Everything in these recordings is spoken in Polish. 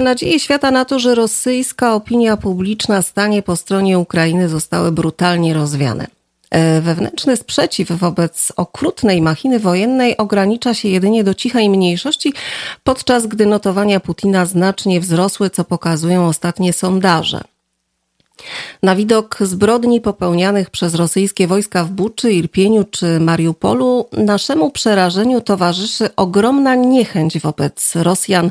nadzieje świata na to, że rosyjska opinia publiczna stanie po stronie Ukrainy zostały brutalnie rozwiane. E, wewnętrzny sprzeciw wobec okrutnej machiny wojennej ogranicza się jedynie do cichej mniejszości, podczas gdy notowania Putina znacznie wzrosły, co pokazują ostatnie sondaże. Na widok zbrodni popełnianych przez rosyjskie wojska w Buczy, Irpieniu czy Mariupolu, naszemu przerażeniu towarzyszy ogromna niechęć wobec Rosjan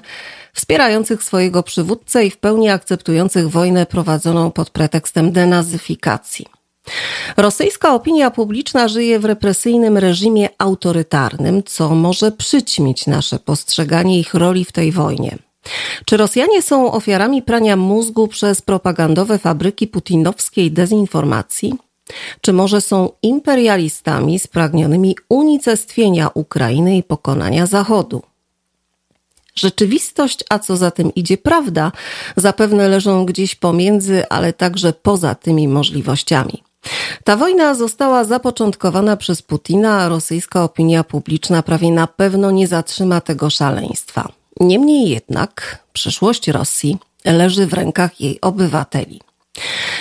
wspierających swojego przywódcę i w pełni akceptujących wojnę prowadzoną pod pretekstem denazyfikacji. Rosyjska opinia publiczna żyje w represyjnym reżimie autorytarnym, co może przyćmić nasze postrzeganie ich roli w tej wojnie. Czy Rosjanie są ofiarami prania mózgu przez propagandowe fabryki putinowskiej dezinformacji? Czy może są imperialistami spragnionymi unicestwienia Ukrainy i pokonania Zachodu? Rzeczywistość, a co za tym idzie prawda, zapewne leżą gdzieś pomiędzy, ale także poza tymi możliwościami. Ta wojna została zapoczątkowana przez Putina, a rosyjska opinia publiczna prawie na pewno nie zatrzyma tego szaleństwa. Niemniej jednak przyszłość Rosji leży w rękach jej obywateli.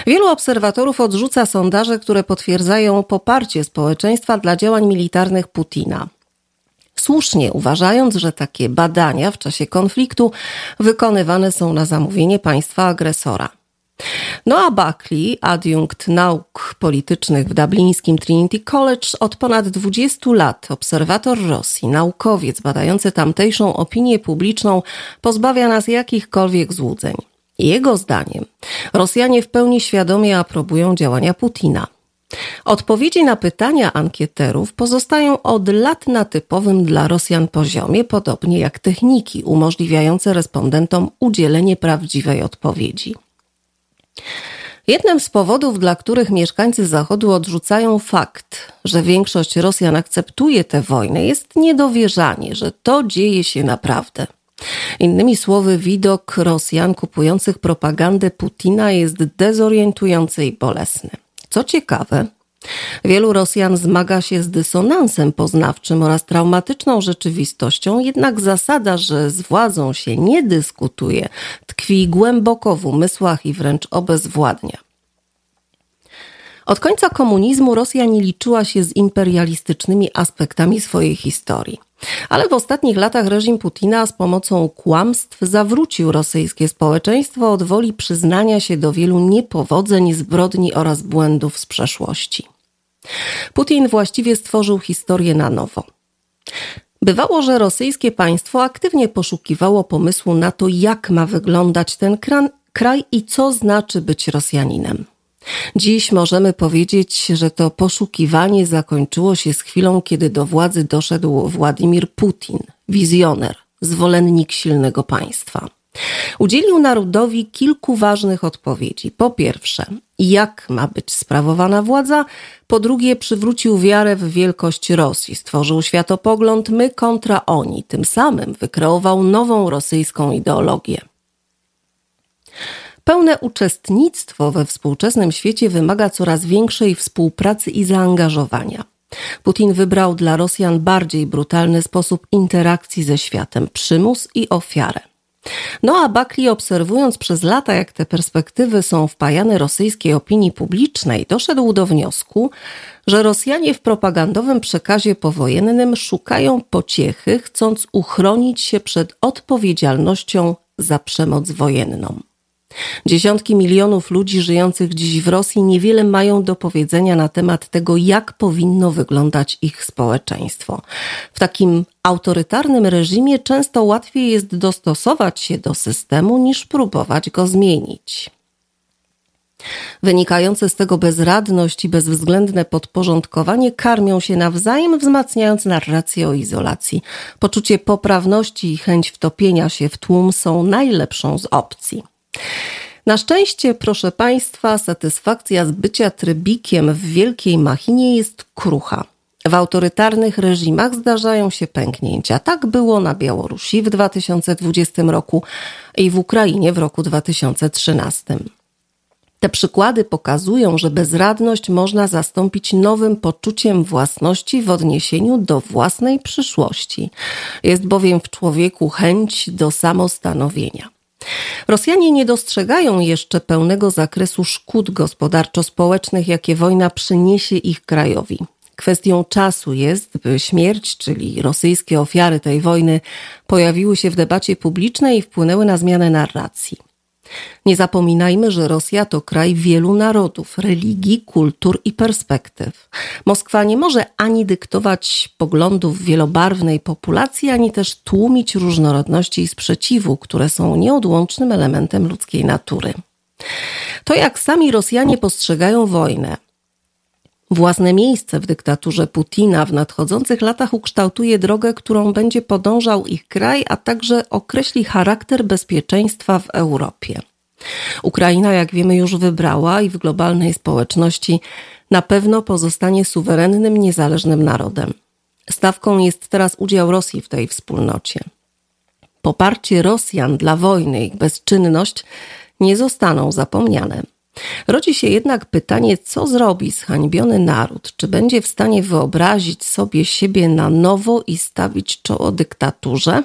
Wielu obserwatorów odrzuca sondaże, które potwierdzają poparcie społeczeństwa dla działań militarnych Putina. Słusznie uważając, że takie badania w czasie konfliktu wykonywane są na zamówienie państwa agresora. Noah Buckley, adiunkt nauk politycznych w dublińskim Trinity College, od ponad 20 lat obserwator Rosji, naukowiec badający tamtejszą opinię publiczną, pozbawia nas jakichkolwiek złudzeń. Jego zdaniem Rosjanie w pełni świadomie aprobują działania Putina. Odpowiedzi na pytania ankieterów pozostają od lat na typowym dla Rosjan poziomie, podobnie jak techniki umożliwiające respondentom udzielenie prawdziwej odpowiedzi. Jednym z powodów, dla których mieszkańcy Zachodu odrzucają fakt, że większość Rosjan akceptuje tę wojnę, jest niedowierzanie, że to dzieje się naprawdę. Innymi słowy, widok Rosjan kupujących propagandę Putina jest dezorientujący i bolesny. Co ciekawe, Wielu Rosjan zmaga się z dysonansem poznawczym oraz traumatyczną rzeczywistością, jednak zasada, że z władzą się nie dyskutuje, tkwi głęboko w umysłach i wręcz obezwładnia. Od końca komunizmu Rosja nie liczyła się z imperialistycznymi aspektami swojej historii. Ale w ostatnich latach reżim Putina z pomocą kłamstw zawrócił rosyjskie społeczeństwo od woli przyznania się do wielu niepowodzeń, zbrodni oraz błędów z przeszłości. Putin właściwie stworzył historię na nowo. Bywało, że rosyjskie państwo aktywnie poszukiwało pomysłu na to, jak ma wyglądać ten kraj i co znaczy być Rosjaninem. Dziś możemy powiedzieć, że to poszukiwanie zakończyło się z chwilą, kiedy do władzy doszedł Władimir Putin, wizjoner, zwolennik silnego państwa. Udzielił narodowi kilku ważnych odpowiedzi. Po pierwsze, jak ma być sprawowana władza, po drugie, przywrócił wiarę w wielkość Rosji, stworzył światopogląd my kontra oni, tym samym wykreował nową rosyjską ideologię. Pełne uczestnictwo we współczesnym świecie wymaga coraz większej współpracy i zaangażowania. Putin wybrał dla Rosjan bardziej brutalny sposób interakcji ze światem przymus i ofiarę. No a Bakli obserwując przez lata, jak te perspektywy są wpajane rosyjskiej opinii publicznej, doszedł do wniosku, że Rosjanie w propagandowym przekazie powojennym szukają pociechy, chcąc uchronić się przed odpowiedzialnością za przemoc wojenną. Dziesiątki milionów ludzi żyjących dziś w Rosji niewiele mają do powiedzenia na temat tego, jak powinno wyglądać ich społeczeństwo. W takim autorytarnym reżimie często łatwiej jest dostosować się do systemu niż próbować go zmienić. Wynikające z tego bezradność i bezwzględne podporządkowanie karmią się nawzajem, wzmacniając narrację o izolacji. Poczucie poprawności i chęć wtopienia się w tłum są najlepszą z opcji. Na szczęście, proszę Państwa, satysfakcja z bycia trybikiem w wielkiej machinie jest krucha. W autorytarnych reżimach zdarzają się pęknięcia. Tak było na Białorusi w 2020 roku i w Ukrainie w roku 2013. Te przykłady pokazują, że bezradność można zastąpić nowym poczuciem własności w odniesieniu do własnej przyszłości. Jest bowiem w człowieku chęć do samostanowienia. Rosjanie nie dostrzegają jeszcze pełnego zakresu szkód gospodarczo-społecznych, jakie wojna przyniesie ich krajowi. Kwestią czasu jest, by śmierć, czyli rosyjskie ofiary tej wojny, pojawiły się w debacie publicznej i wpłynęły na zmianę narracji. Nie zapominajmy, że Rosja to kraj wielu narodów, religii, kultur i perspektyw. Moskwa nie może ani dyktować poglądów wielobarwnej populacji, ani też tłumić różnorodności i sprzeciwu, które są nieodłącznym elementem ludzkiej natury. To, jak sami Rosjanie postrzegają wojnę, Własne miejsce w dyktaturze Putina w nadchodzących latach ukształtuje drogę, którą będzie podążał ich kraj, a także określi charakter bezpieczeństwa w Europie. Ukraina, jak wiemy, już wybrała i w globalnej społeczności na pewno pozostanie suwerennym, niezależnym narodem. Stawką jest teraz udział Rosji w tej wspólnocie. Poparcie Rosjan dla wojny, ich bezczynność nie zostaną zapomniane. Rodzi się jednak pytanie, co zrobi zhańbiony naród? Czy będzie w stanie wyobrazić sobie siebie na nowo i stawić czoło dyktaturze?